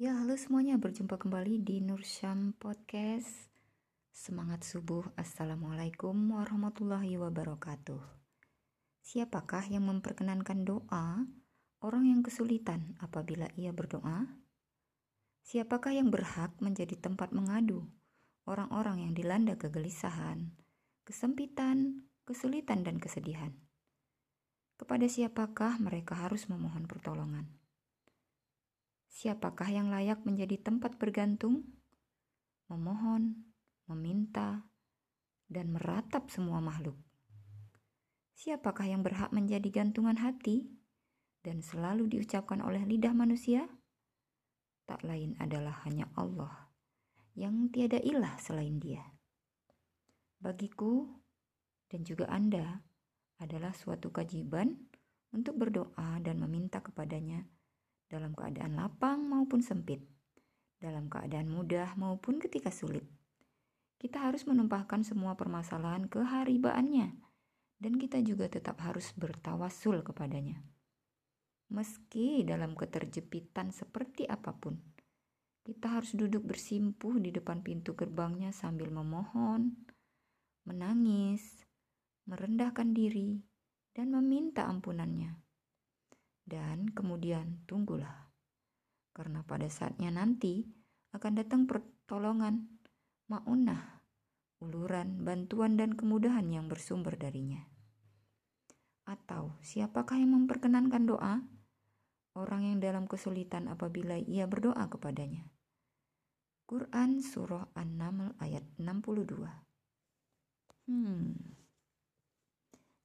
Ya, halo semuanya, berjumpa kembali di Nur Syam Podcast. Semangat subuh, Assalamualaikum warahmatullahi wabarakatuh. Siapakah yang memperkenankan doa orang yang kesulitan apabila ia berdoa? Siapakah yang berhak menjadi tempat mengadu orang-orang yang dilanda kegelisahan, kesempitan, kesulitan, dan kesedihan? Kepada siapakah mereka harus memohon pertolongan? Siapakah yang layak menjadi tempat bergantung, memohon, meminta, dan meratap semua makhluk? Siapakah yang berhak menjadi gantungan hati dan selalu diucapkan oleh lidah manusia? Tak lain adalah hanya Allah yang tiada ilah selain Dia. Bagiku dan juga Anda adalah suatu kewajiban untuk berdoa dan meminta kepadanya dalam keadaan lapang maupun sempit, dalam keadaan mudah maupun ketika sulit. Kita harus menumpahkan semua permasalahan ke haribaannya, dan kita juga tetap harus bertawasul kepadanya. Meski dalam keterjepitan seperti apa pun, kita harus duduk bersimpuh di depan pintu gerbangnya sambil memohon, menangis, merendahkan diri, dan meminta ampunannya. Dan kemudian tunggulah. Karena pada saatnya nanti akan datang pertolongan, maunah, uluran, bantuan dan kemudahan yang bersumber darinya. Atau siapakah yang memperkenankan doa? Orang yang dalam kesulitan apabila ia berdoa kepadanya. Quran Surah An-Naml ayat 62 Hmm.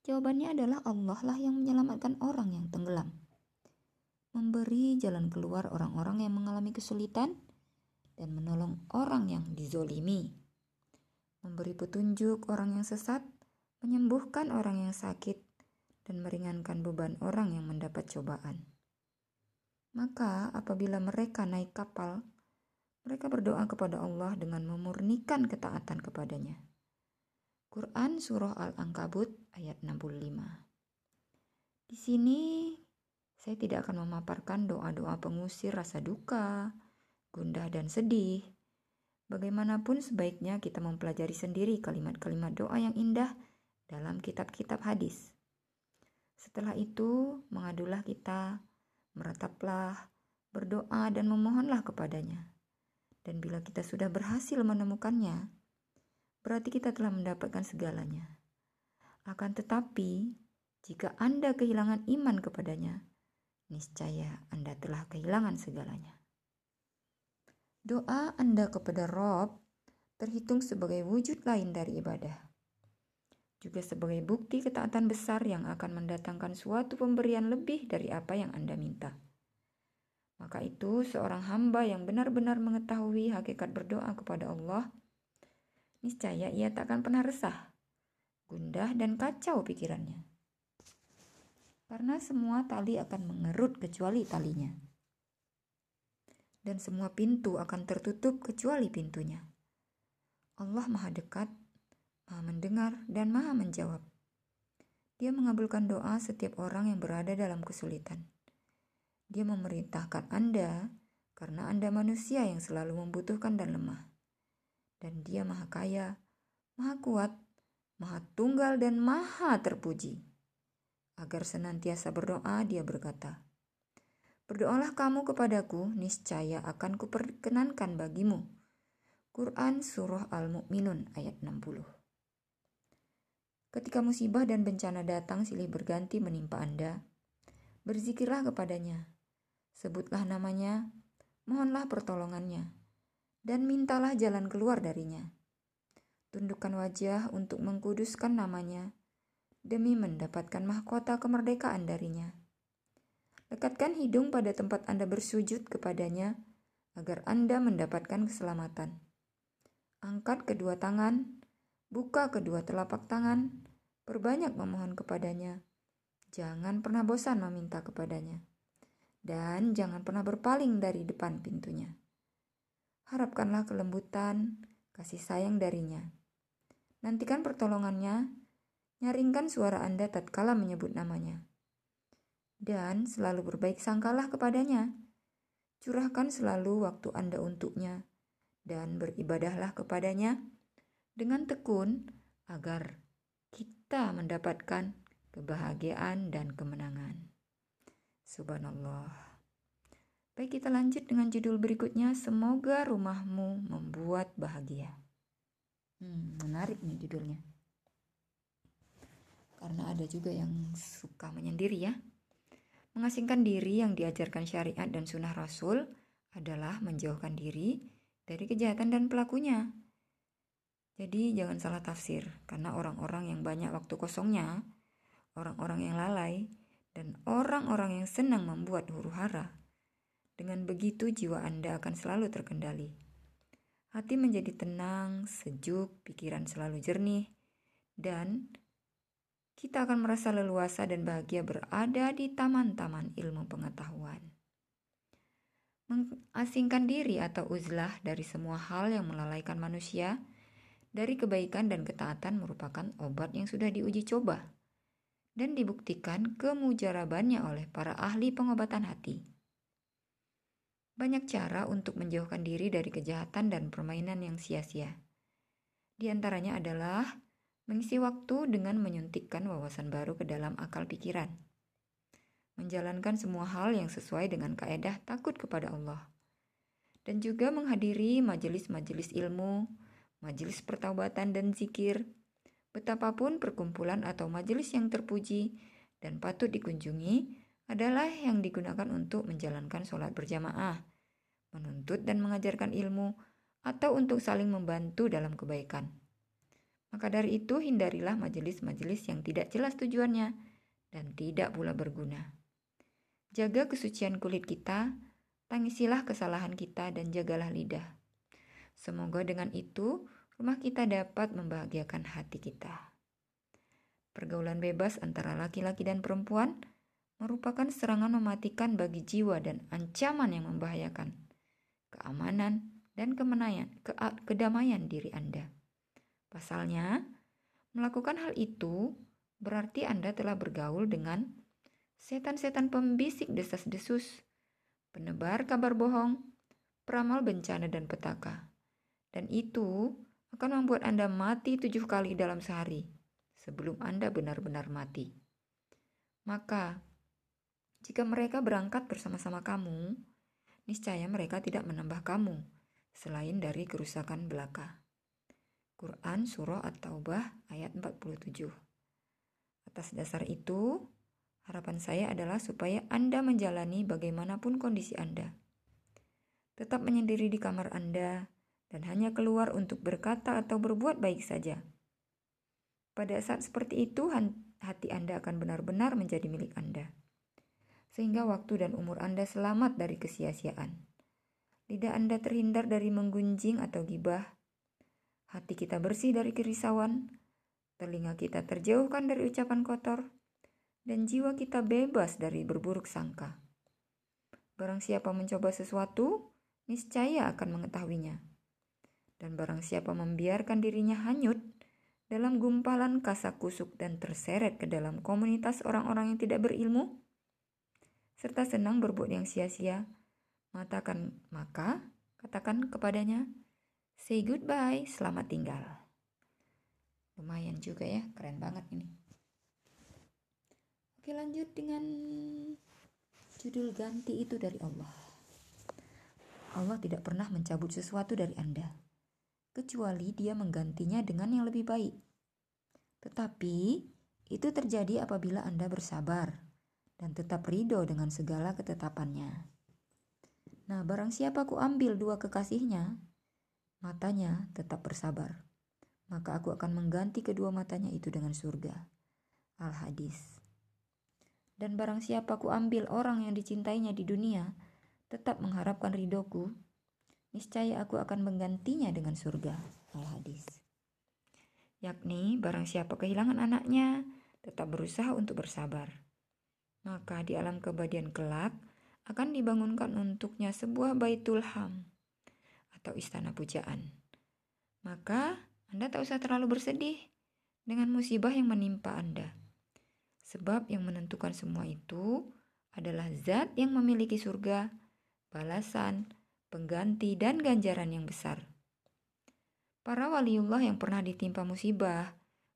Jawabannya adalah Allah lah yang menyelamatkan orang yang tenggelam memberi jalan keluar orang-orang yang mengalami kesulitan, dan menolong orang yang dizolimi. Memberi petunjuk orang yang sesat, menyembuhkan orang yang sakit, dan meringankan beban orang yang mendapat cobaan. Maka apabila mereka naik kapal, mereka berdoa kepada Allah dengan memurnikan ketaatan kepadanya. Quran Surah Al-Ankabut ayat 65 Di sini saya tidak akan memaparkan doa-doa pengusir rasa duka, gundah, dan sedih. Bagaimanapun sebaiknya kita mempelajari sendiri kalimat-kalimat doa yang indah dalam kitab-kitab hadis. Setelah itu, mengadulah kita, merataplah, berdoa, dan memohonlah kepadanya. Dan bila kita sudah berhasil menemukannya, berarti kita telah mendapatkan segalanya. Akan tetapi, jika Anda kehilangan iman kepadanya, niscaya Anda telah kehilangan segalanya. Doa Anda kepada Rob terhitung sebagai wujud lain dari ibadah. Juga sebagai bukti ketaatan besar yang akan mendatangkan suatu pemberian lebih dari apa yang Anda minta. Maka itu seorang hamba yang benar-benar mengetahui hakikat berdoa kepada Allah, niscaya ia tak akan pernah resah, gundah dan kacau pikirannya karena semua tali akan mengerut kecuali talinya. Dan semua pintu akan tertutup kecuali pintunya. Allah Maha Dekat, Maha Mendengar, dan Maha Menjawab. Dia mengabulkan doa setiap orang yang berada dalam kesulitan. Dia memerintahkan Anda karena Anda manusia yang selalu membutuhkan dan lemah. Dan Dia Maha Kaya, Maha Kuat, Maha Tunggal, dan Maha Terpuji. Agar senantiasa berdoa, dia berkata, Berdoalah kamu kepadaku, niscaya akan kuperkenankan bagimu. Quran Surah Al-Mu'minun ayat 60 Ketika musibah dan bencana datang silih berganti menimpa Anda, berzikirlah kepadanya, sebutlah namanya, mohonlah pertolongannya, dan mintalah jalan keluar darinya. Tundukkan wajah untuk mengkuduskan namanya, demi mendapatkan mahkota kemerdekaan darinya. Lekatkan hidung pada tempat Anda bersujud kepadanya agar Anda mendapatkan keselamatan. Angkat kedua tangan, buka kedua telapak tangan, berbanyak memohon kepadanya. Jangan pernah bosan meminta kepadanya. Dan jangan pernah berpaling dari depan pintunya. Harapkanlah kelembutan, kasih sayang darinya. Nantikan pertolongannya Nyaringkan suara Anda tatkala menyebut namanya. Dan selalu berbaik sangkalah kepadanya. Curahkan selalu waktu Anda untuknya dan beribadahlah kepadanya dengan tekun agar kita mendapatkan kebahagiaan dan kemenangan. Subhanallah. Baik kita lanjut dengan judul berikutnya, semoga rumahmu membuat bahagia. Hmm, menarik nih judulnya. Karena ada juga yang suka menyendiri ya. Mengasingkan diri yang diajarkan syariat dan sunnah Rasul adalah menjauhkan diri dari kejahatan dan pelakunya. Jadi jangan salah tafsir, karena orang-orang yang banyak waktu kosongnya, orang-orang yang lalai, dan orang-orang yang senang membuat huru hara. Dengan begitu jiwa Anda akan selalu terkendali. Hati menjadi tenang, sejuk, pikiran selalu jernih, dan kita akan merasa leluasa dan bahagia berada di taman-taman ilmu pengetahuan. Mengasingkan diri atau uzlah dari semua hal yang melalaikan manusia, dari kebaikan dan ketaatan merupakan obat yang sudah diuji coba dan dibuktikan kemujarabannya oleh para ahli pengobatan hati. Banyak cara untuk menjauhkan diri dari kejahatan dan permainan yang sia-sia. Di antaranya adalah Mengisi waktu dengan menyuntikkan wawasan baru ke dalam akal pikiran. Menjalankan semua hal yang sesuai dengan kaedah takut kepada Allah. Dan juga menghadiri majelis-majelis ilmu, majelis pertaubatan dan zikir. Betapapun perkumpulan atau majelis yang terpuji dan patut dikunjungi adalah yang digunakan untuk menjalankan sholat berjamaah, menuntut dan mengajarkan ilmu, atau untuk saling membantu dalam kebaikan. Maka dari itu hindarilah majelis-majelis yang tidak jelas tujuannya dan tidak pula berguna. Jaga kesucian kulit kita, tangisilah kesalahan kita dan jagalah lidah. Semoga dengan itu rumah kita dapat membahagiakan hati kita. Pergaulan bebas antara laki-laki dan perempuan merupakan serangan mematikan bagi jiwa dan ancaman yang membahayakan keamanan dan kemenangan, ke kedamaian diri Anda. Pasalnya, melakukan hal itu berarti Anda telah bergaul dengan setan-setan pembisik desas-desus, penebar kabar bohong, peramal bencana dan petaka. Dan itu akan membuat Anda mati tujuh kali dalam sehari sebelum Anda benar-benar mati. Maka, jika mereka berangkat bersama-sama kamu, niscaya mereka tidak menambah kamu selain dari kerusakan belaka. Quran Surah At-Taubah ayat 47. Atas dasar itu, harapan saya adalah supaya Anda menjalani bagaimanapun kondisi Anda. Tetap menyendiri di kamar Anda dan hanya keluar untuk berkata atau berbuat baik saja. Pada saat seperti itu, hati Anda akan benar-benar menjadi milik Anda. Sehingga waktu dan umur Anda selamat dari kesia-siaan. Lidah Anda terhindar dari menggunjing atau gibah, hati kita bersih dari kerisauan, telinga kita terjauhkan dari ucapan kotor, dan jiwa kita bebas dari berburuk sangka. Barang siapa mencoba sesuatu, niscaya akan mengetahuinya. Dan barang siapa membiarkan dirinya hanyut dalam gumpalan kasak kusuk dan terseret ke dalam komunitas orang-orang yang tidak berilmu, serta senang berbuat yang sia-sia, matakan maka katakan kepadanya, Say goodbye, selamat tinggal. Lumayan juga ya, keren banget ini. Oke lanjut dengan judul ganti itu dari Allah. Allah tidak pernah mencabut sesuatu dari Anda, kecuali dia menggantinya dengan yang lebih baik. Tetapi itu terjadi apabila Anda bersabar dan tetap ridho dengan segala ketetapannya. Nah, barang siapa ku ambil dua kekasihnya, matanya tetap bersabar. Maka aku akan mengganti kedua matanya itu dengan surga. Al-Hadis. Dan barang siapa ku ambil orang yang dicintainya di dunia, tetap mengharapkan ridoku, niscaya aku akan menggantinya dengan surga. Al-Hadis. Yakni barang siapa kehilangan anaknya, tetap berusaha untuk bersabar. Maka di alam kebadian kelak akan dibangunkan untuknya sebuah baitul ham atau istana pujaan. Maka Anda tak usah terlalu bersedih dengan musibah yang menimpa Anda. Sebab yang menentukan semua itu adalah zat yang memiliki surga balasan, pengganti, dan ganjaran yang besar. Para waliullah yang pernah ditimpa musibah,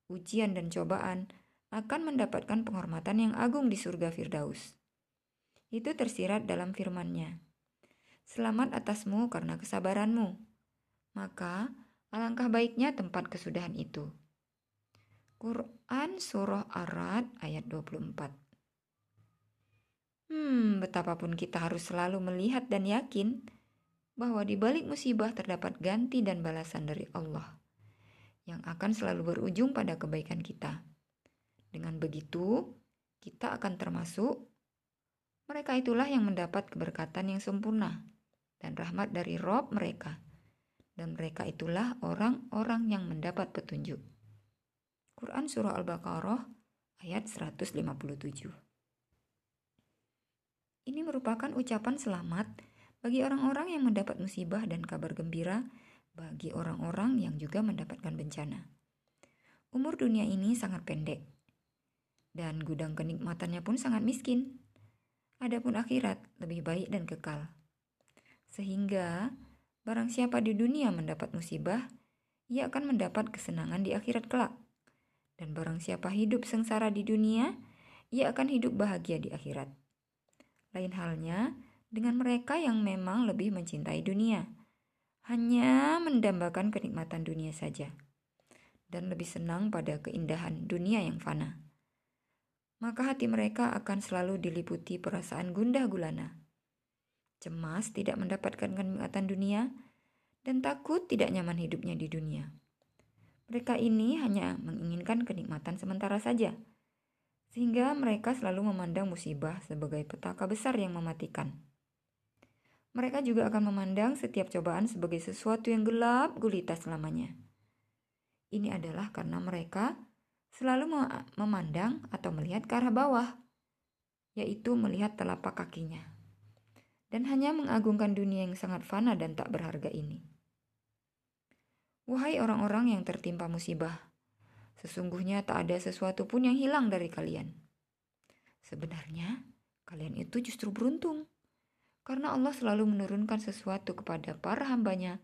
ujian, dan cobaan akan mendapatkan penghormatan yang agung di surga Firdaus. Itu tersirat dalam firman-Nya. Selamat atasmu karena kesabaranmu. Maka, alangkah baiknya tempat kesudahan itu. Quran Surah Ar-Rad ayat 24 Hmm, betapapun kita harus selalu melihat dan yakin bahwa di balik musibah terdapat ganti dan balasan dari Allah yang akan selalu berujung pada kebaikan kita. Dengan begitu, kita akan termasuk mereka itulah yang mendapat keberkatan yang sempurna dan rahmat dari Rob mereka. Dan mereka itulah orang-orang yang mendapat petunjuk. Quran Surah Al-Baqarah ayat 157 ini merupakan ucapan selamat bagi orang-orang yang mendapat musibah dan kabar gembira bagi orang-orang yang juga mendapatkan bencana. Umur dunia ini sangat pendek, dan gudang kenikmatannya pun sangat miskin. Adapun akhirat lebih baik dan kekal. Sehingga, barang siapa di dunia mendapat musibah, ia akan mendapat kesenangan di akhirat kelak. Dan barang siapa hidup sengsara di dunia, ia akan hidup bahagia di akhirat. Lain halnya dengan mereka yang memang lebih mencintai dunia, hanya mendambakan kenikmatan dunia saja, dan lebih senang pada keindahan dunia yang fana. Maka hati mereka akan selalu diliputi perasaan gundah gulana, cemas tidak mendapatkan kenikmatan dunia, dan takut tidak nyaman hidupnya di dunia. Mereka ini hanya menginginkan kenikmatan sementara saja sehingga mereka selalu memandang musibah sebagai petaka besar yang mematikan. Mereka juga akan memandang setiap cobaan sebagai sesuatu yang gelap gulita selamanya. Ini adalah karena mereka selalu memandang atau melihat ke arah bawah, yaitu melihat telapak kakinya, dan hanya mengagungkan dunia yang sangat fana dan tak berharga ini. Wahai orang-orang yang tertimpa musibah, Sesungguhnya tak ada sesuatu pun yang hilang dari kalian. Sebenarnya, kalian itu justru beruntung. Karena Allah selalu menurunkan sesuatu kepada para hambanya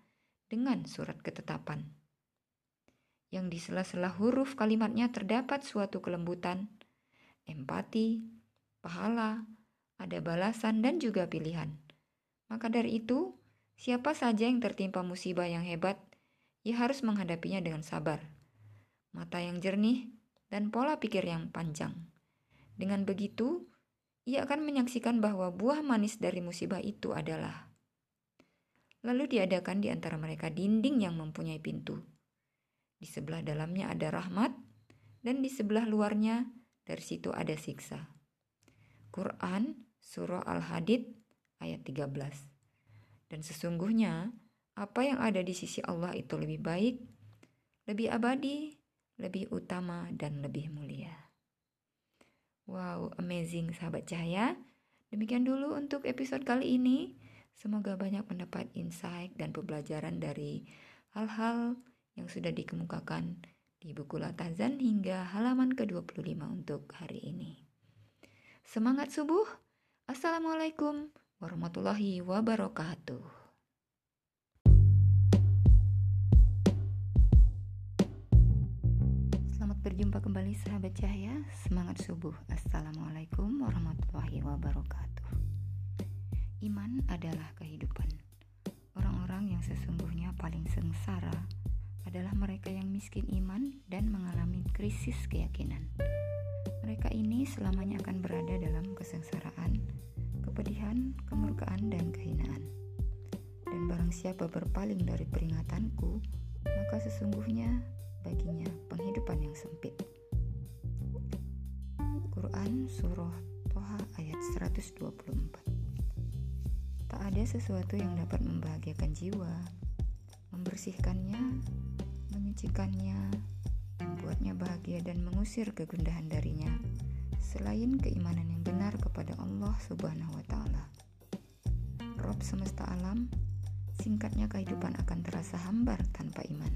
dengan surat ketetapan. Yang di sela-sela huruf kalimatnya terdapat suatu kelembutan, empati, pahala, ada balasan dan juga pilihan. Maka dari itu, siapa saja yang tertimpa musibah yang hebat, ia harus menghadapinya dengan sabar mata yang jernih, dan pola pikir yang panjang. Dengan begitu, ia akan menyaksikan bahwa buah manis dari musibah itu adalah. Lalu diadakan di antara mereka dinding yang mempunyai pintu. Di sebelah dalamnya ada rahmat, dan di sebelah luarnya dari situ ada siksa. Quran Surah Al-Hadid ayat 13. Dan sesungguhnya apa yang ada di sisi Allah itu lebih baik, lebih abadi, lebih utama dan lebih mulia. Wow, amazing sahabat cahaya. Demikian dulu untuk episode kali ini. Semoga banyak mendapat insight dan pembelajaran dari hal-hal yang sudah dikemukakan di buku Latazan hingga halaman ke-25 untuk hari ini. Semangat subuh. Assalamualaikum warahmatullahi wabarakatuh. Berjumpa kembali sahabat cahaya. Semangat subuh. Assalamualaikum warahmatullahi wabarakatuh. Iman adalah kehidupan. Orang-orang yang sesungguhnya paling sengsara Adalah mereka yang miskin iman Dan mengalami krisis keyakinan. Mereka ini selamanya akan berada dalam kesengsaraan Kepedihan, kemurkaan, dan kehinaan. Dan barang siapa berpaling dari peringatanku Maka sesungguhnya baginya penghidupan yang sempit. Quran Surah Toha ayat 124 Tak ada sesuatu yang dapat membahagiakan jiwa, membersihkannya, menyucikannya, membuatnya bahagia dan mengusir kegundahan darinya, selain keimanan yang benar kepada Allah Subhanahu wa Ta'ala. Rob semesta alam, singkatnya kehidupan akan terasa hambar tanpa iman.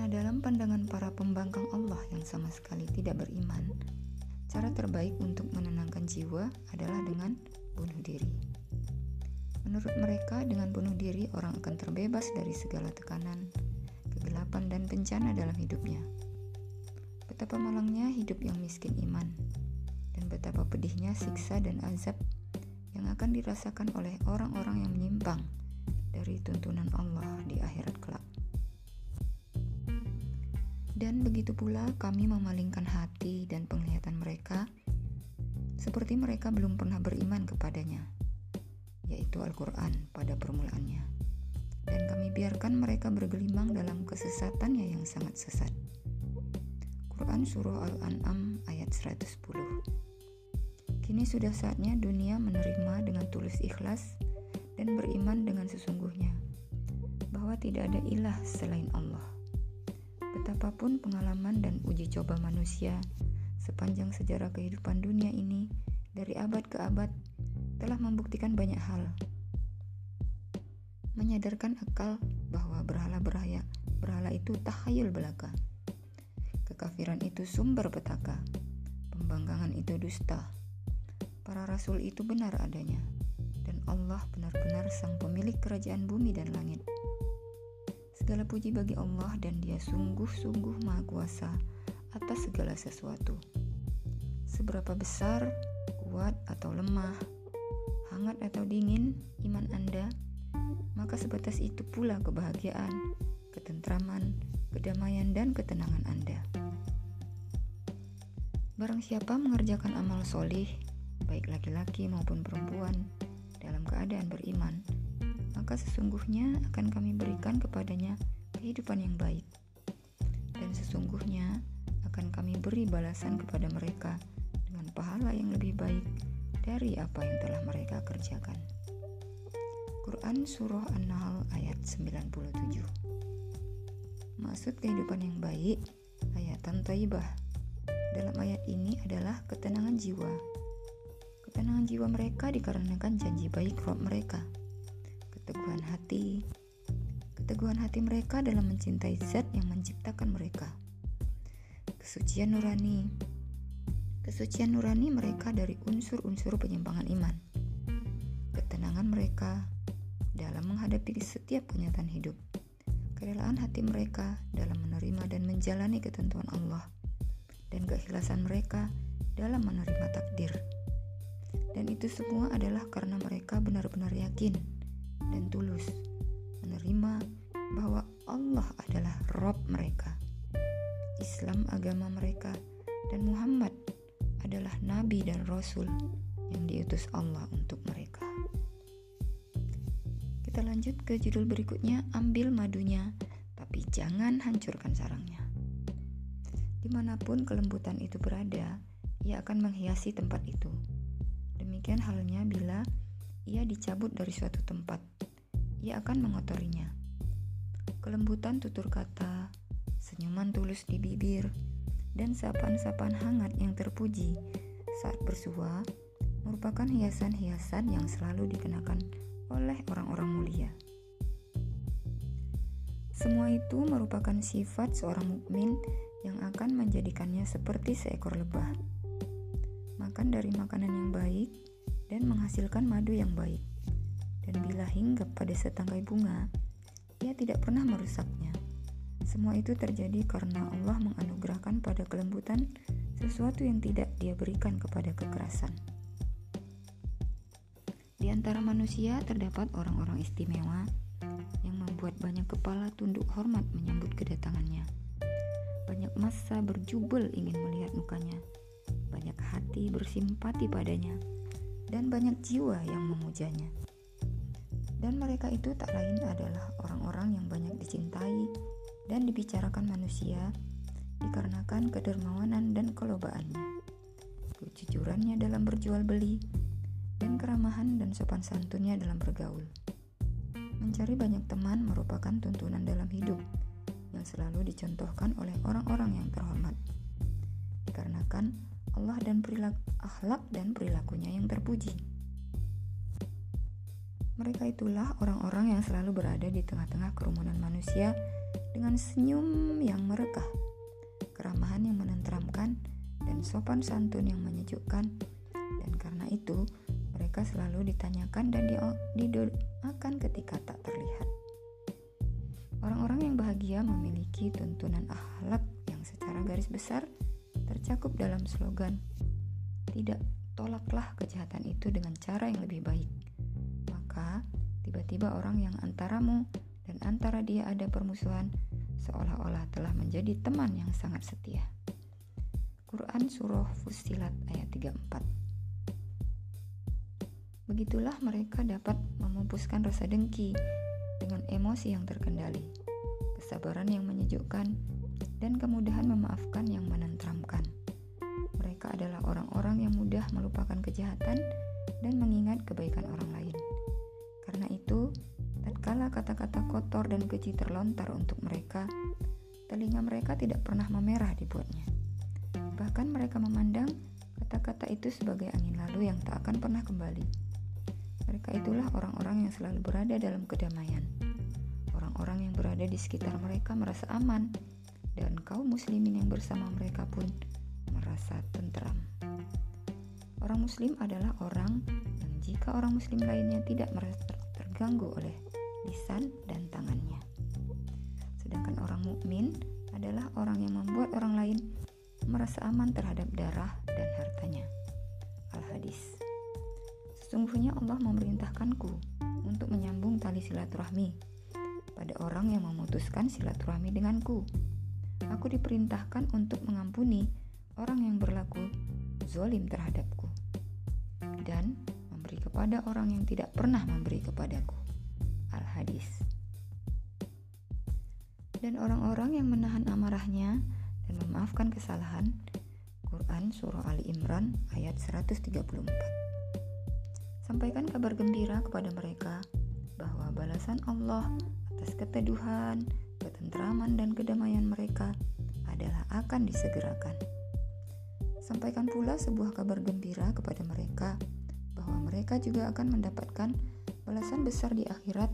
Nah, dalam pandangan para pembangkang Allah yang sama sekali tidak beriman, cara terbaik untuk menenangkan jiwa adalah dengan bunuh diri. Menurut mereka, dengan bunuh diri orang akan terbebas dari segala tekanan, kegelapan, dan bencana dalam hidupnya. Betapa malangnya hidup yang miskin iman, dan betapa pedihnya siksa dan azab yang akan dirasakan oleh orang-orang yang menyimpang dari tuntunan Allah di akhirat kelak. Dan begitu pula kami memalingkan hati dan penglihatan mereka seperti mereka belum pernah beriman kepadanya, yaitu Al-Quran pada permulaannya. Dan kami biarkan mereka bergelimang dalam kesesatannya yang sangat sesat. Quran Surah Al-An'am ayat 110 Kini sudah saatnya dunia menerima dengan tulus ikhlas dan beriman dengan sesungguhnya bahwa tidak ada ilah selain Allah Betapapun pengalaman dan uji coba manusia sepanjang sejarah kehidupan dunia ini dari abad ke abad telah membuktikan banyak hal. Menyadarkan akal bahwa berhala beraya, berhala itu tahayul belaka. Kekafiran itu sumber petaka. Pembangkangan itu dusta. Para rasul itu benar adanya. Dan Allah benar-benar sang pemilik kerajaan bumi dan langit. Segala puji bagi Allah dan dia sungguh-sungguh maha kuasa atas segala sesuatu. Seberapa besar, kuat atau lemah, hangat atau dingin iman Anda, maka sebatas itu pula kebahagiaan, ketentraman, kedamaian, dan ketenangan Anda. Barang siapa mengerjakan amal solih, baik laki-laki maupun perempuan, dalam keadaan beriman, maka sesungguhnya akan kami berikan kepadanya kehidupan yang baik. Dan sesungguhnya akan kami beri balasan kepada mereka dengan pahala yang lebih baik dari apa yang telah mereka kerjakan. Quran Surah An-Nahl ayat 97 Maksud kehidupan yang baik, ayatan taibah dalam ayat ini adalah ketenangan jiwa. Ketenangan jiwa mereka dikarenakan janji baik Rob mereka keteguhan hati. Keteguhan hati mereka dalam mencintai zat yang menciptakan mereka. Kesucian nurani. Kesucian nurani mereka dari unsur-unsur penyimpangan iman. Ketenangan mereka dalam menghadapi setiap kenyataan hidup. Kerelaan hati mereka dalam menerima dan menjalani ketentuan Allah. Dan keikhlasan mereka dalam menerima takdir. Dan itu semua adalah karena mereka benar-benar yakin dan tulus menerima bahwa Allah adalah Rob mereka, Islam agama mereka, dan Muhammad adalah Nabi dan Rasul yang diutus Allah untuk mereka. Kita lanjut ke judul berikutnya, ambil madunya, tapi jangan hancurkan sarangnya. Di mana pun kelembutan itu berada, ia akan menghiasi tempat itu. Demikian halnya bila ia dicabut dari suatu tempat, ia akan mengotorinya. Kelembutan tutur kata, senyuman tulus di bibir, dan sapaan-sapaan hangat yang terpuji saat bersua merupakan hiasan-hiasan yang selalu dikenakan oleh orang-orang mulia. Semua itu merupakan sifat seorang mukmin yang akan menjadikannya seperti seekor lebah. Makan dari makanan yang baik dan menghasilkan madu yang baik. Dan bila hinggap pada setangkai bunga, ia tidak pernah merusaknya. Semua itu terjadi karena Allah menganugerahkan pada kelembutan sesuatu yang tidak dia berikan kepada kekerasan. Di antara manusia terdapat orang-orang istimewa yang membuat banyak kepala tunduk hormat menyambut kedatangannya. Banyak masa berjubel ingin melihat mukanya. Banyak hati bersimpati padanya dan banyak jiwa yang memujanya. Dan mereka itu tak lain adalah orang-orang yang banyak dicintai dan dibicarakan manusia dikarenakan kedermawanan dan kelobaannya, kejujurannya dalam berjual beli, dan keramahan dan sopan santunnya dalam bergaul. Mencari banyak teman merupakan tuntunan dalam hidup yang selalu dicontohkan oleh orang-orang yang terhormat. Dikarenakan Allah dan perilaku akhlak dan perilakunya yang terpuji. Mereka itulah orang-orang yang selalu berada di tengah-tengah kerumunan manusia dengan senyum yang merekah, keramahan yang menenteramkan, dan sopan santun yang menyejukkan. Dan karena itu, mereka selalu ditanyakan dan didoakan ketika tak terlihat. Orang-orang yang bahagia memiliki tuntunan akhlak yang secara garis besar tercakup dalam slogan tidak tolaklah kejahatan itu dengan cara yang lebih baik. Maka tiba-tiba orang yang antaramu dan antara dia ada permusuhan seolah-olah telah menjadi teman yang sangat setia. Quran Surah Fusilat ayat 34 Begitulah mereka dapat memupuskan rasa dengki dengan emosi yang terkendali, kesabaran yang menyejukkan, dan kemudahan memaafkan yang menentramkan. Mereka adalah orang-orang yang mudah melupakan kejahatan dan mengingat kebaikan orang lain. Karena itu, tatkala kata-kata kotor dan keji terlontar untuk mereka, telinga mereka tidak pernah memerah dibuatnya. Bahkan mereka memandang kata-kata itu sebagai angin lalu yang tak akan pernah kembali. Mereka itulah orang-orang yang selalu berada dalam kedamaian. Orang-orang yang berada di sekitar mereka merasa aman, dan kaum muslimin yang bersama mereka pun merasa tentram. Orang muslim adalah orang yang jika orang muslim lainnya tidak merasa terganggu oleh lisan dan tangannya. Sedangkan orang mukmin adalah orang yang membuat orang lain merasa aman terhadap darah dan hartanya. Al-Hadis Sesungguhnya Allah memerintahkanku untuk menyambung tali silaturahmi pada orang yang memutuskan silaturahmi denganku. Aku diperintahkan untuk mengampuni orang yang berlaku zolim terhadapku dan memberi kepada orang yang tidak pernah memberi kepadaku. Al-Hadis Dan orang-orang yang menahan amarahnya dan memaafkan kesalahan Quran Surah Ali Imran ayat 134 Sampaikan kabar gembira kepada mereka bahwa balasan Allah atas keteduhan, ketentraman, dan kedamaian mereka adalah akan disegerakan. Sampaikan pula sebuah kabar gembira kepada mereka bahwa mereka juga akan mendapatkan balasan besar di akhirat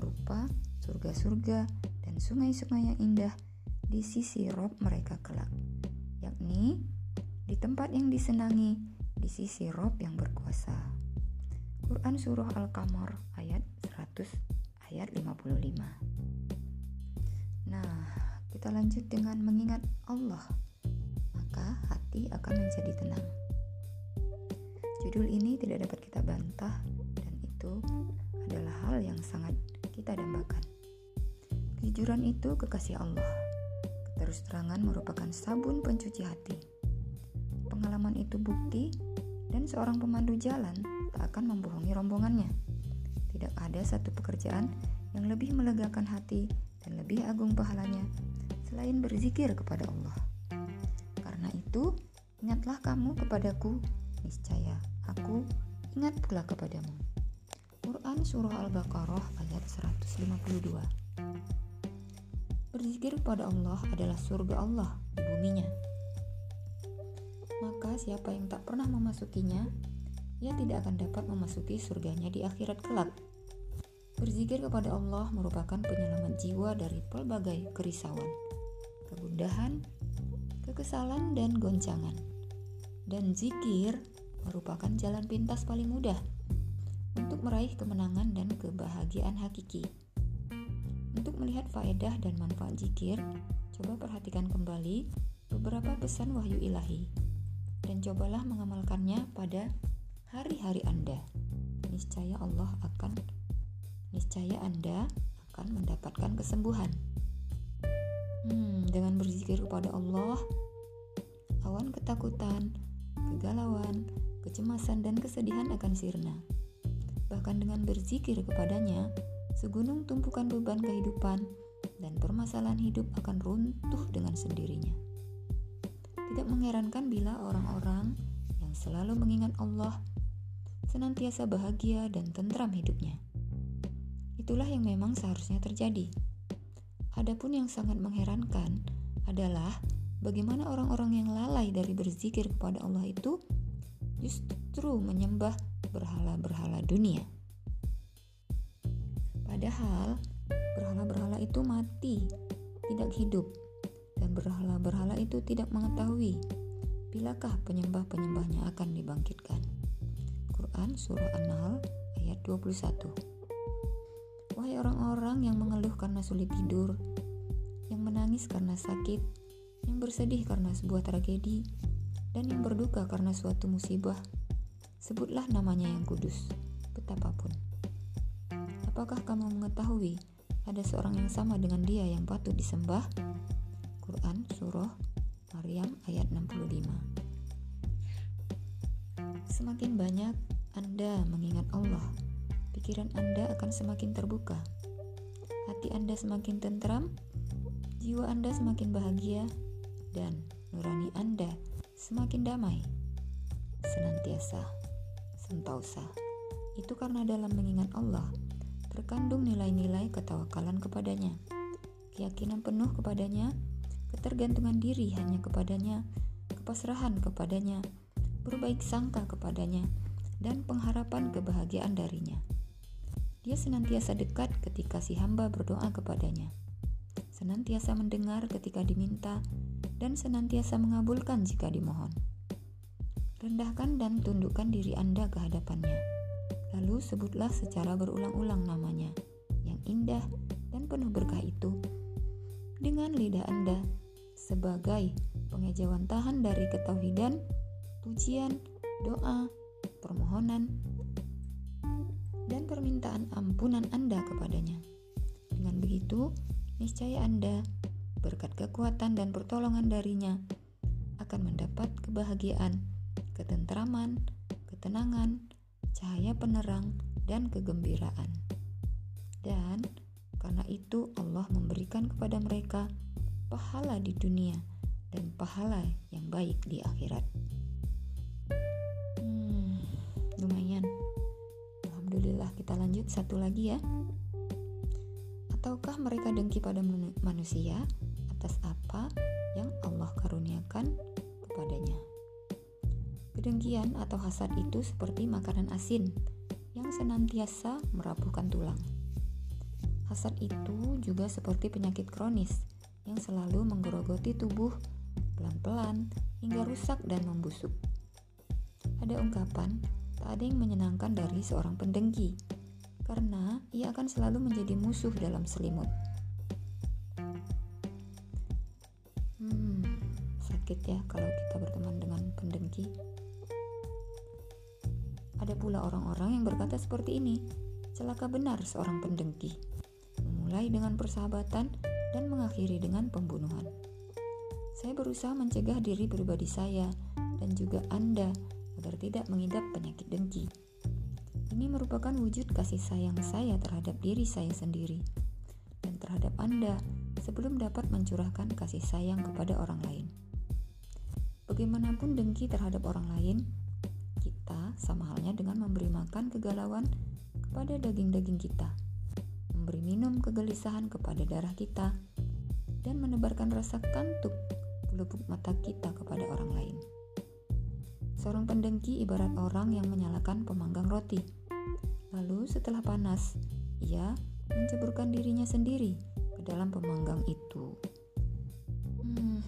berupa surga-surga dan sungai-sungai yang indah di sisi Rob mereka kelak, yakni di tempat yang disenangi di sisi Rob yang berkuasa. Quran Surah Al-Qamar ayat 100 ayat 55 Nah, kita lanjut dengan mengingat Allah Maka hati akan menjadi tenang. Judul ini tidak dapat kita bantah Dan itu adalah hal yang sangat kita dambakan. Kejujuran itu kekasih Allah. Terus terangan merupakan sabun pencuci hati. Pengalaman itu bukti dan seorang pemandu jalan tak akan membohongi rombongannya. Tidak ada satu pekerjaan yang lebih melegakan hati dan lebih agung pahalanya selain berzikir kepada Allah. Karena itu, ingatlah kamu kepadaku, niscaya aku ingat pula kepadamu. Quran Surah Al-Baqarah ayat 152 Berzikir kepada Allah adalah surga Allah di buminya. Maka siapa yang tak pernah memasukinya ia tidak akan dapat memasuki surganya di akhirat kelak. Berzikir kepada Allah merupakan penyelamat jiwa dari pelbagai kerisauan, kegundahan, kekesalan, dan goncangan. Dan zikir merupakan jalan pintas paling mudah untuk meraih kemenangan dan kebahagiaan hakiki. Untuk melihat faedah dan manfaat zikir, coba perhatikan kembali beberapa pesan wahyu ilahi dan cobalah mengamalkannya pada hari-hari Anda. Niscaya Allah akan niscaya Anda akan mendapatkan kesembuhan. Hmm, dengan berzikir kepada Allah, awan ketakutan, kegalauan, kecemasan dan kesedihan akan sirna. Bahkan dengan berzikir kepadanya, segunung tumpukan beban kehidupan dan permasalahan hidup akan runtuh dengan sendirinya. Tidak mengherankan bila orang-orang yang selalu mengingat Allah senantiasa bahagia dan tentram hidupnya. Itulah yang memang seharusnya terjadi. Adapun yang sangat mengherankan adalah bagaimana orang-orang yang lalai dari berzikir kepada Allah itu justru menyembah berhala-berhala dunia. Padahal berhala-berhala itu mati, tidak hidup, dan berhala-berhala itu tidak mengetahui bilakah penyembah-penyembahnya akan dibangkitkan. Quran Surah An-Nahl ayat 21 Wahai orang-orang yang mengeluh karena sulit tidur, yang menangis karena sakit, yang bersedih karena sebuah tragedi, dan yang berduka karena suatu musibah, sebutlah namanya yang kudus, betapapun. Apakah kamu mengetahui ada seorang yang sama dengan dia yang patut disembah? Quran Surah Maryam ayat 65 Semakin banyak Anda mengingat Allah, pikiran Anda akan semakin terbuka. Hati Anda semakin tentram, jiwa Anda semakin bahagia, dan nurani Anda semakin damai. Senantiasa, sentausa. Itu karena dalam mengingat Allah terkandung nilai-nilai ketawakalan kepadanya, keyakinan penuh kepadanya, ketergantungan diri hanya kepadanya, kepasrahan kepadanya, berbaik sangka kepadanya, dan pengharapan kebahagiaan darinya. Dia senantiasa dekat ketika si hamba berdoa kepadanya, senantiasa mendengar ketika diminta, dan senantiasa mengabulkan jika dimohon. Rendahkan dan tundukkan diri Anda ke hadapannya. Lalu sebutlah secara berulang-ulang namanya yang indah dan penuh berkah itu dengan lidah Anda sebagai pengejauhan tahan dari ketauhidan pujian, doa, permohonan, dan permintaan ampunan Anda kepadanya. Dengan begitu, niscaya Anda, berkat kekuatan dan pertolongan darinya, akan mendapat kebahagiaan, ketentraman, ketenangan, cahaya penerang, dan kegembiraan. Dan karena itu Allah memberikan kepada mereka pahala di dunia dan pahala yang baik di akhirat. Kita lanjut satu lagi ya. Ataukah mereka dengki pada manusia? Atas apa yang Allah karuniakan kepadanya? Kedengkian atau hasad itu seperti makanan asin yang senantiasa merapuhkan tulang. Hasad itu juga seperti penyakit kronis yang selalu menggerogoti tubuh pelan-pelan hingga rusak dan membusuk. Ada ungkapan, tak ada yang menyenangkan dari seorang pendengki, karena ia akan selalu menjadi musuh dalam selimut. Hmm, sakit ya kalau kita berteman dengan pendengki. Ada pula orang-orang yang berkata seperti ini, celaka benar seorang pendengki, memulai dengan persahabatan dan mengakhiri dengan pembunuhan. Saya berusaha mencegah diri pribadi saya dan juga Anda agar tidak mengidap penyakit dengki. Ini merupakan wujud kasih sayang saya terhadap diri saya sendiri dan terhadap Anda sebelum dapat mencurahkan kasih sayang kepada orang lain. Bagaimanapun dengki terhadap orang lain, kita sama halnya dengan memberi makan kegalauan kepada daging-daging kita, memberi minum kegelisahan kepada darah kita, dan menebarkan rasa kantuk pelupuk mata kita kepada orang lain. Seorang pendengki ibarat orang yang menyalakan pemanggang roti. Lalu setelah panas, ia menceburkan dirinya sendiri ke dalam pemanggang itu. Hmm,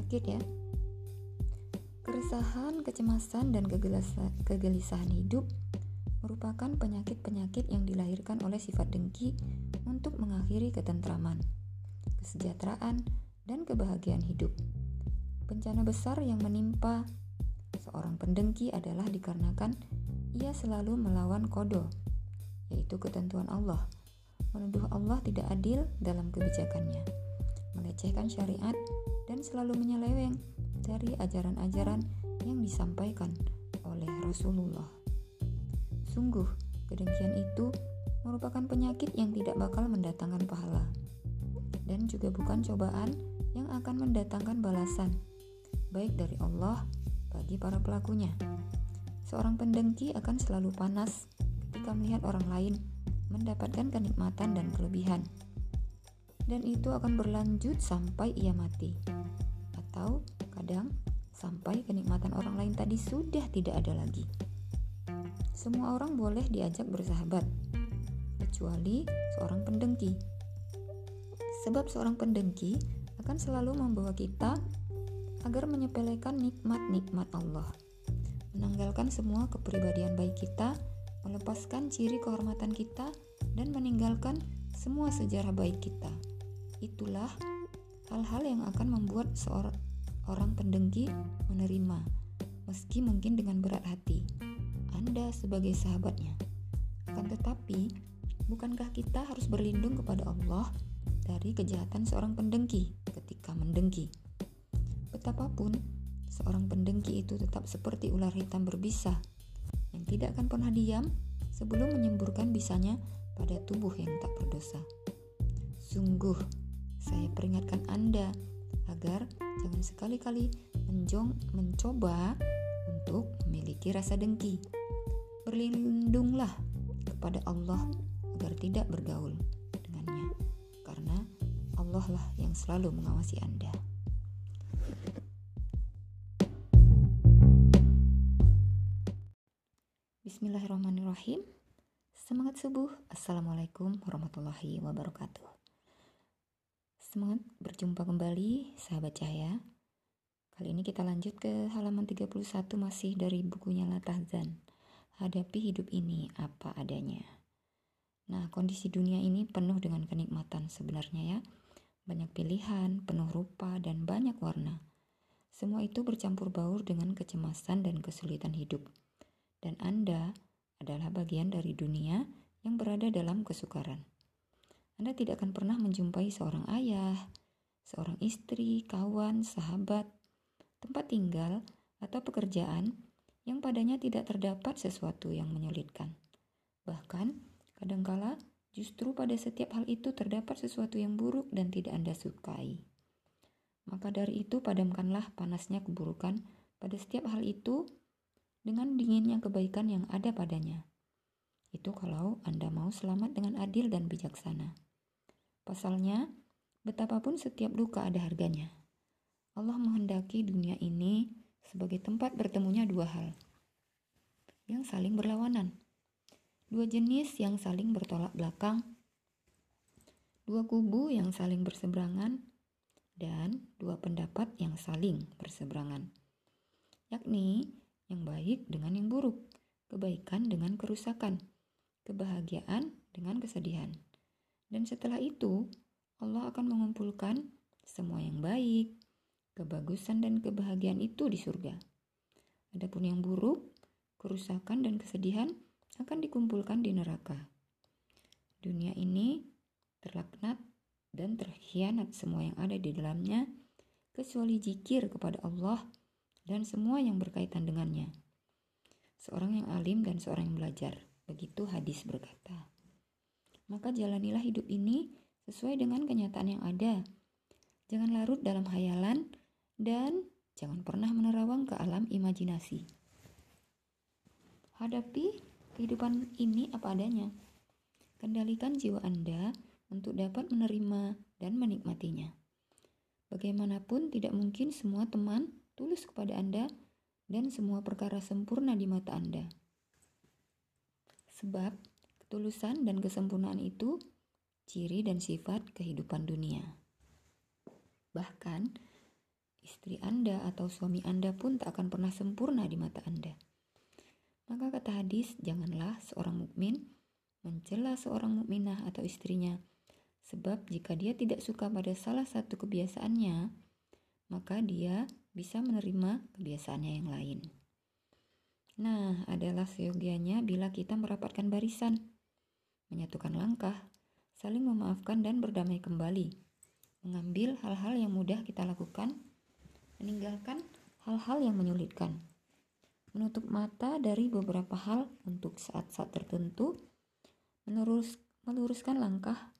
sakit ya. Keresahan, kecemasan, dan kegelisahan hidup merupakan penyakit-penyakit yang dilahirkan oleh sifat dengki untuk mengakhiri ketentraman, kesejahteraan, dan kebahagiaan hidup. Bencana besar yang menimpa seorang pendengki adalah dikarenakan ia selalu melawan kodo, yaitu ketentuan Allah, menuduh Allah tidak adil dalam kebijakannya, melecehkan syariat, dan selalu menyeleweng dari ajaran-ajaran yang disampaikan oleh Rasulullah. Sungguh, kedengkian itu merupakan penyakit yang tidak bakal mendatangkan pahala, dan juga bukan cobaan yang akan mendatangkan balasan, baik dari Allah bagi para pelakunya. Seorang pendengki akan selalu panas ketika melihat orang lain mendapatkan kenikmatan dan kelebihan. Dan itu akan berlanjut sampai ia mati. Atau kadang sampai kenikmatan orang lain tadi sudah tidak ada lagi. Semua orang boleh diajak bersahabat, kecuali seorang pendengki. Sebab seorang pendengki akan selalu membawa kita agar menyepelekan nikmat-nikmat Allah, menanggalkan semua kepribadian baik kita, melepaskan ciri kehormatan kita, dan meninggalkan semua sejarah baik kita. Itulah hal-hal yang akan membuat seorang pendengki menerima, meski mungkin dengan berat hati. Anda sebagai sahabatnya. Akan tetapi, bukankah kita harus berlindung kepada Allah dari kejahatan seorang pendengki ketika mendengki? Betapapun seorang pendengki itu tetap seperti ular hitam berbisa yang tidak akan pernah diam sebelum menyemburkan bisanya pada tubuh yang tak berdosa. Sungguh, saya peringatkan Anda agar jangan sekali-kali menjong mencoba untuk memiliki rasa dengki. Berlindunglah kepada Allah agar tidak bergaul dengannya, karena Allah lah yang selalu mengawasi Anda. Bismillahirrahmanirrahim. Semangat subuh. Assalamualaikum warahmatullahi wabarakatuh. Semangat berjumpa kembali sahabat cahaya. Kali ini kita lanjut ke halaman 31 masih dari bukunya Latahzan. Hadapi hidup ini apa adanya. Nah, kondisi dunia ini penuh dengan kenikmatan sebenarnya ya. Banyak pilihan, penuh rupa, dan banyak warna. Semua itu bercampur baur dengan kecemasan dan kesulitan hidup dan Anda adalah bagian dari dunia yang berada dalam kesukaran. Anda tidak akan pernah menjumpai seorang ayah, seorang istri, kawan, sahabat, tempat tinggal, atau pekerjaan yang padanya tidak terdapat sesuatu yang menyulitkan. Bahkan, kadangkala justru pada setiap hal itu terdapat sesuatu yang buruk dan tidak Anda sukai. Maka dari itu, padamkanlah panasnya keburukan pada setiap hal itu dengan dinginnya kebaikan yang ada padanya. Itu kalau Anda mau selamat dengan adil dan bijaksana. Pasalnya, betapapun setiap luka ada harganya. Allah menghendaki dunia ini sebagai tempat bertemunya dua hal yang saling berlawanan. Dua jenis yang saling bertolak belakang, dua kubu yang saling berseberangan, dan dua pendapat yang saling berseberangan, yakni yang baik dengan yang buruk, kebaikan dengan kerusakan, kebahagiaan dengan kesedihan. Dan setelah itu, Allah akan mengumpulkan semua yang baik, kebagusan dan kebahagiaan itu di surga. Adapun yang buruk, kerusakan dan kesedihan akan dikumpulkan di neraka. Dunia ini terlaknat dan terkhianat semua yang ada di dalamnya kecuali jikir kepada Allah dan semua yang berkaitan dengannya. Seorang yang alim dan seorang yang belajar, begitu hadis berkata. Maka jalanilah hidup ini sesuai dengan kenyataan yang ada. Jangan larut dalam hayalan dan jangan pernah menerawang ke alam imajinasi. Hadapi kehidupan ini apa adanya. Kendalikan jiwa Anda untuk dapat menerima dan menikmatinya. Bagaimanapun tidak mungkin semua teman tulus kepada Anda, dan semua perkara sempurna di mata Anda. Sebab ketulusan dan kesempurnaan itu ciri dan sifat kehidupan dunia. Bahkan, istri Anda atau suami Anda pun tak akan pernah sempurna di mata Anda. Maka kata hadis, janganlah seorang mukmin mencela seorang mukminah atau istrinya, sebab jika dia tidak suka pada salah satu kebiasaannya, maka dia bisa menerima kebiasaannya yang lain. Nah, adalah seyogianya bila kita merapatkan barisan, menyatukan langkah, saling memaafkan dan berdamai kembali, mengambil hal-hal yang mudah kita lakukan, meninggalkan hal-hal yang menyulitkan, menutup mata dari beberapa hal untuk saat-saat tertentu, menurus, meluruskan langkah,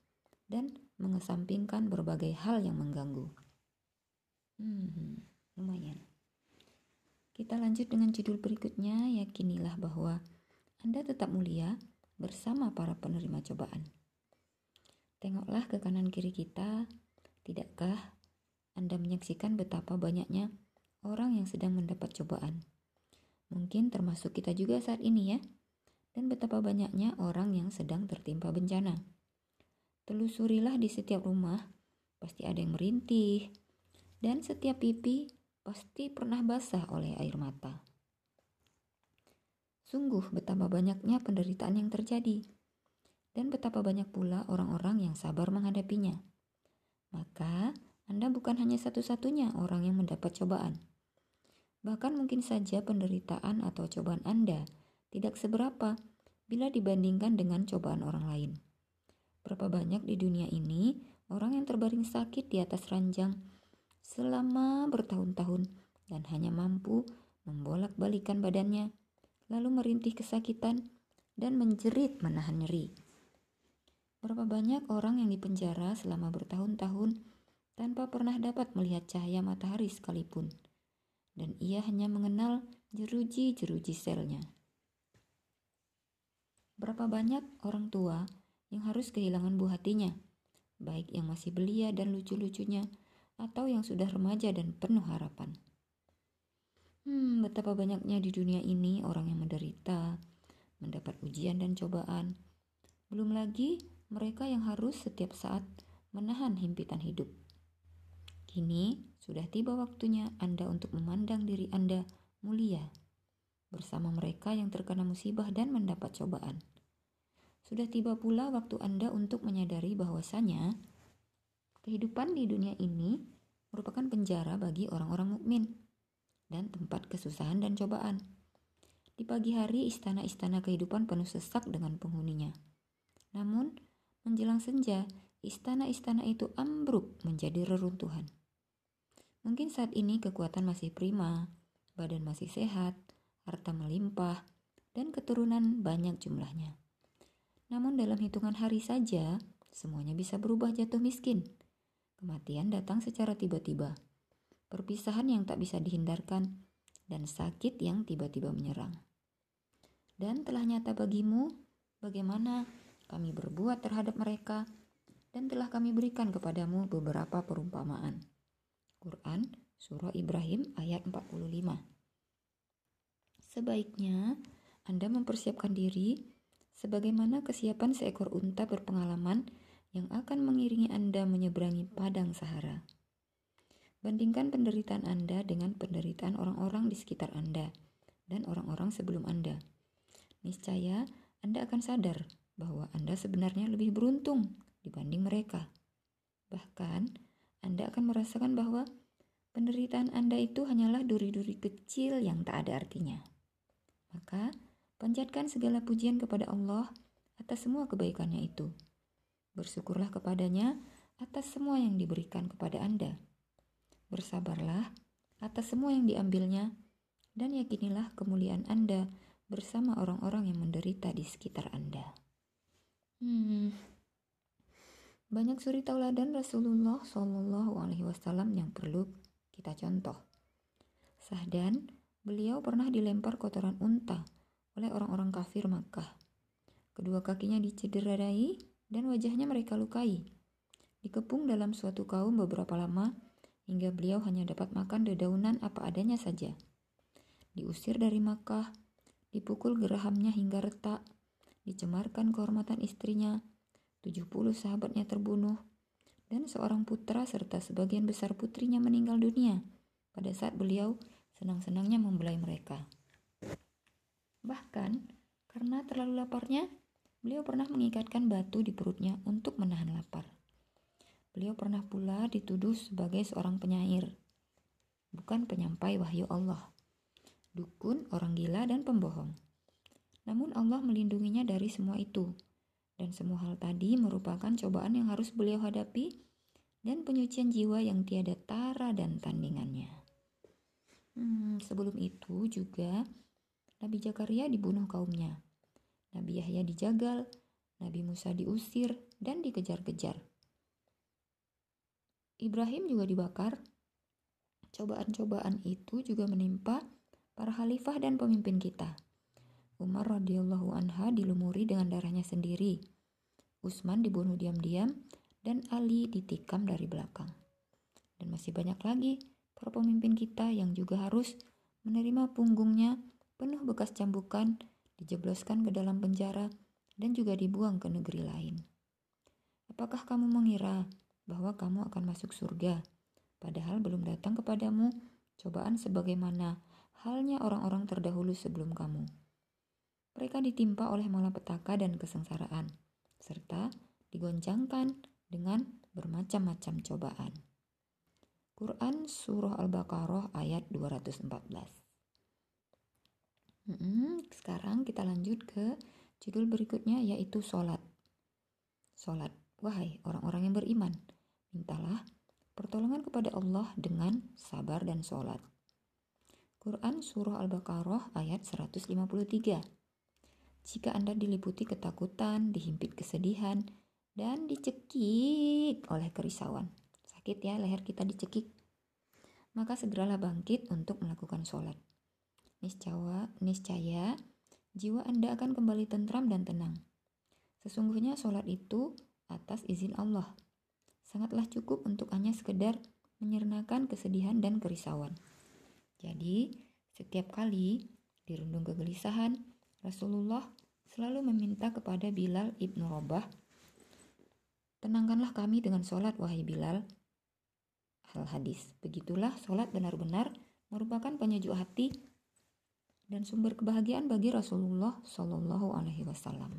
dan mengesampingkan berbagai hal yang mengganggu. Hmm lumayan. Kita lanjut dengan judul berikutnya, yakinilah bahwa Anda tetap mulia bersama para penerima cobaan. Tengoklah ke kanan kiri kita, tidakkah Anda menyaksikan betapa banyaknya orang yang sedang mendapat cobaan? Mungkin termasuk kita juga saat ini ya, dan betapa banyaknya orang yang sedang tertimpa bencana. Telusurilah di setiap rumah, pasti ada yang merintih, dan setiap pipi pasti pernah basah oleh air mata. Sungguh betapa banyaknya penderitaan yang terjadi, dan betapa banyak pula orang-orang yang sabar menghadapinya. Maka, Anda bukan hanya satu-satunya orang yang mendapat cobaan. Bahkan mungkin saja penderitaan atau cobaan Anda tidak seberapa bila dibandingkan dengan cobaan orang lain. Berapa banyak di dunia ini orang yang terbaring sakit di atas ranjang selama bertahun-tahun dan hanya mampu membolak-balikan badannya, lalu merintih kesakitan dan menjerit menahan nyeri. Berapa banyak orang yang dipenjara selama bertahun-tahun tanpa pernah dapat melihat cahaya matahari sekalipun dan ia hanya mengenal jeruji-jeruji selnya. Berapa banyak orang tua yang harus kehilangan buah hatinya, baik yang masih belia dan lucu-lucunya, atau yang sudah remaja dan penuh harapan. Hmm, betapa banyaknya di dunia ini orang yang menderita, mendapat ujian dan cobaan. Belum lagi mereka yang harus setiap saat menahan himpitan hidup. Kini sudah tiba waktunya Anda untuk memandang diri Anda mulia bersama mereka yang terkena musibah dan mendapat cobaan. Sudah tiba pula waktu Anda untuk menyadari bahwasanya kehidupan di dunia ini merupakan penjara bagi orang-orang mukmin dan tempat kesusahan dan cobaan. Di pagi hari istana-istana kehidupan penuh sesak dengan penghuninya. Namun, menjelang senja, istana-istana itu ambruk menjadi reruntuhan. Mungkin saat ini kekuatan masih prima, badan masih sehat, harta melimpah, dan keturunan banyak jumlahnya. Namun dalam hitungan hari saja, semuanya bisa berubah jatuh miskin. Kematian datang secara tiba-tiba. Perpisahan yang tak bisa dihindarkan, dan sakit yang tiba-tiba menyerang. Dan telah nyata bagimu bagaimana kami berbuat terhadap mereka, dan telah kami berikan kepadamu beberapa perumpamaan. Quran Surah Ibrahim ayat 45. Sebaiknya Anda mempersiapkan diri sebagaimana kesiapan seekor unta berpengalaman yang akan mengiringi Anda menyeberangi padang Sahara. Bandingkan penderitaan Anda dengan penderitaan orang-orang di sekitar Anda dan orang-orang sebelum Anda. Niscaya Anda akan sadar bahwa Anda sebenarnya lebih beruntung dibanding mereka. Bahkan, anda akan merasakan bahwa penderitaan Anda itu hanyalah duri-duri kecil yang tak ada artinya. Maka, panjatkan segala pujian kepada Allah atas semua kebaikannya itu. Bersyukurlah kepadanya atas semua yang diberikan kepada Anda. Bersabarlah atas semua yang diambilnya, dan yakinilah kemuliaan Anda bersama orang-orang yang menderita di sekitar Anda. Hmm, banyak suri tauladan Rasulullah Shallallahu Alaihi Wasallam yang perlu kita contoh. Sahdan, beliau pernah dilempar kotoran unta oleh orang-orang kafir Makkah. Kedua kakinya dicederai dan wajahnya mereka lukai. Dikepung dalam suatu kaum beberapa lama hingga beliau hanya dapat makan dedaunan apa adanya saja. Diusir dari Makkah, dipukul gerahamnya hingga retak, dicemarkan kehormatan istrinya, 70 sahabatnya terbunuh, dan seorang putra serta sebagian besar putrinya meninggal dunia pada saat beliau senang-senangnya membelai mereka. Bahkan, karena terlalu laparnya, beliau pernah mengikatkan batu di perutnya untuk menahan lapar. Beliau pernah pula dituduh sebagai seorang penyair, bukan penyampai wahyu Allah, dukun, orang gila, dan pembohong. Namun Allah melindunginya dari semua itu dan semua hal tadi merupakan cobaan yang harus beliau hadapi dan penyucian jiwa yang tiada tara dan tandingannya. Hmm, sebelum itu juga Nabi Zakaria dibunuh kaumnya. Nabi Yahya dijagal, Nabi Musa diusir dan dikejar-kejar. Ibrahim juga dibakar. Cobaan-cobaan itu juga menimpa para khalifah dan pemimpin kita. Umar radhiyallahu anha dilumuri dengan darahnya sendiri. Utsman dibunuh diam-diam dan Ali ditikam dari belakang. Dan masih banyak lagi para pemimpin kita yang juga harus menerima punggungnya penuh bekas cambukan, dijebloskan ke dalam penjara, dan juga dibuang ke negeri lain. Apakah kamu mengira bahwa kamu akan masuk surga, padahal belum datang kepadamu cobaan sebagaimana halnya orang-orang terdahulu sebelum kamu? mereka ditimpa oleh malapetaka dan kesengsaraan, serta digoncangkan dengan bermacam-macam cobaan. Quran Surah Al-Baqarah ayat 214 Sekarang kita lanjut ke judul berikutnya yaitu Solat. Solat, wahai orang-orang yang beriman, mintalah pertolongan kepada Allah dengan sabar dan solat. Quran Surah Al-Baqarah ayat 153 Jika Anda diliputi ketakutan, dihimpit kesedihan, dan dicekik oleh kerisauan, sakit ya leher kita dicekik, maka segeralah bangkit untuk melakukan sholat. Niscawa, niscaya, jiwa Anda akan kembali tentram dan tenang. Sesungguhnya sholat itu atas izin Allah. Sangatlah cukup untuk hanya sekedar menyernakan kesedihan dan kerisauan. Jadi, setiap kali dirundung kegelisahan, Rasulullah selalu meminta kepada Bilal ibnu Robah, Tenangkanlah kami dengan sholat, wahai Bilal, hal hadis. Begitulah sholat benar-benar merupakan penyejuk hati dan sumber kebahagiaan bagi Rasulullah Shallallahu Alaihi Wasallam.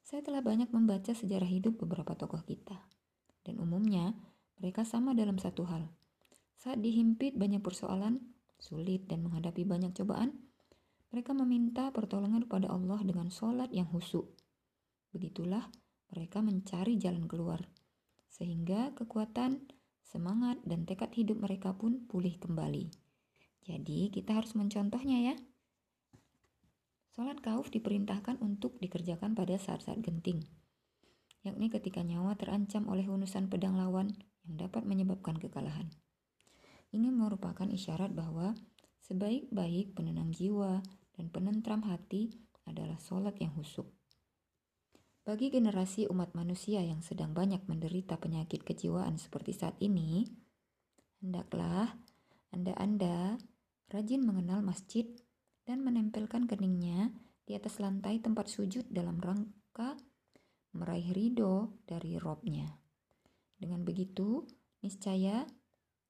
Saya telah banyak membaca sejarah hidup beberapa tokoh kita, dan umumnya mereka sama dalam satu hal. Saat dihimpit banyak persoalan, sulit, dan menghadapi banyak cobaan, mereka meminta pertolongan kepada Allah dengan sholat yang husu. Begitulah mereka mencari jalan keluar, sehingga kekuatan semangat, dan tekad hidup mereka pun pulih kembali. Jadi, kita harus mencontohnya ya. Sholat kauf diperintahkan untuk dikerjakan pada saat-saat genting, yakni ketika nyawa terancam oleh unusan pedang lawan yang dapat menyebabkan kekalahan. Ini merupakan isyarat bahwa sebaik-baik penenang jiwa dan penentram hati adalah sholat yang husuk. Bagi generasi umat manusia yang sedang banyak menderita penyakit kejiwaan seperti saat ini, hendaklah Anda-Anda rajin mengenal masjid dan menempelkan keningnya di atas lantai tempat sujud dalam rangka meraih ridho dari robnya. Dengan begitu, niscaya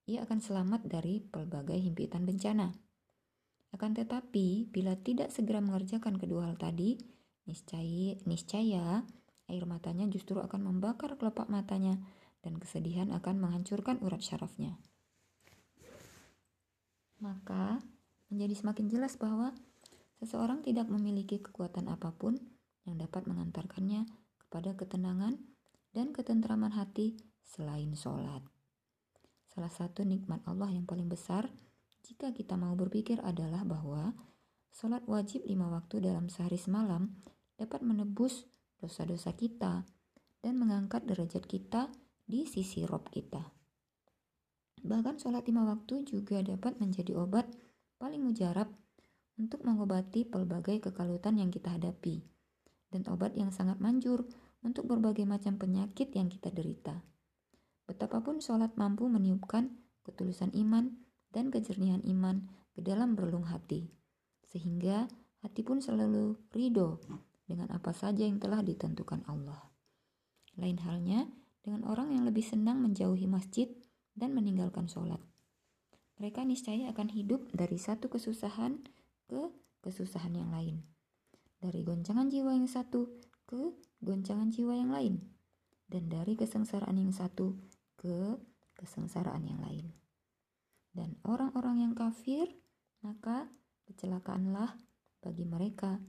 ia akan selamat dari pelbagai himpitan bencana. Akan tetapi, bila tidak segera mengerjakan kedua hal tadi, Niscaya, niscaya air matanya justru akan membakar kelopak matanya dan kesedihan akan menghancurkan urat syarafnya. Maka menjadi semakin jelas bahwa seseorang tidak memiliki kekuatan apa pun yang dapat mengantarkannya kepada ketenangan dan ketentraman hati selain sholat. Salah satu nikmat Allah yang paling besar jika kita mau berpikir adalah bahwa Sholat wajib lima waktu dalam sehari semalam dapat menebus dosa-dosa kita dan mengangkat derajat kita di sisi Rob kita. Bahkan sholat lima waktu juga dapat menjadi obat paling mujarab untuk mengobati pelbagai kekalutan yang kita hadapi dan obat yang sangat manjur untuk berbagai macam penyakit yang kita derita. Betapapun sholat mampu meniupkan ketulusan iman dan kejernihan iman ke dalam relung hati sehingga hati pun selalu ridho dengan apa saja yang telah ditentukan Allah. Lain halnya dengan orang yang lebih senang menjauhi masjid dan meninggalkan sholat. Mereka niscaya akan hidup dari satu kesusahan ke kesusahan yang lain. Dari goncangan jiwa yang satu ke goncangan jiwa yang lain. Dan dari kesengsaraan yang satu ke kesengsaraan yang lain. Dan orang-orang yang kafir, maka kecelakaanlah bagi mereka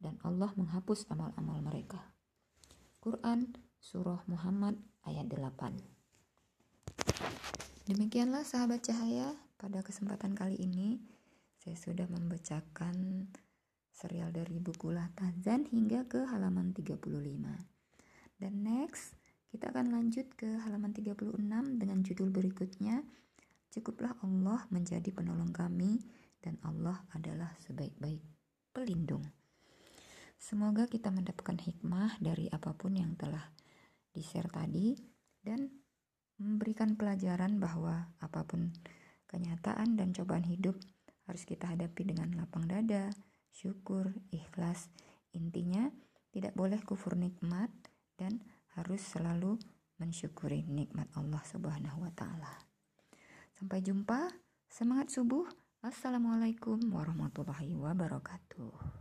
dan Allah menghapus amal-amal mereka. Quran Surah Muhammad ayat 8 Demikianlah sahabat cahaya, pada kesempatan kali ini saya sudah membacakan serial dari buku Tazan hingga ke halaman 35. Dan next, kita akan lanjut ke halaman 36 dengan judul berikutnya, Cukuplah Allah menjadi penolong kami dan Allah adalah sebaik-baik pelindung. Semoga kita mendapatkan hikmah dari apa pun yang telah di-share tadi dan memberikan pelajaran bahwa apa pun kenyataan dan cobaan hidup harus kita hadapi dengan lapang dada, syukur, ikhlas. Intinya tidak boleh kufur nikmat dan harus selalu mensyukuri nikmat Allah Subhanahu wa taala. Sampai jumpa, semangat subuh. Assalamualaikum warahmatullahi wabarakatuh.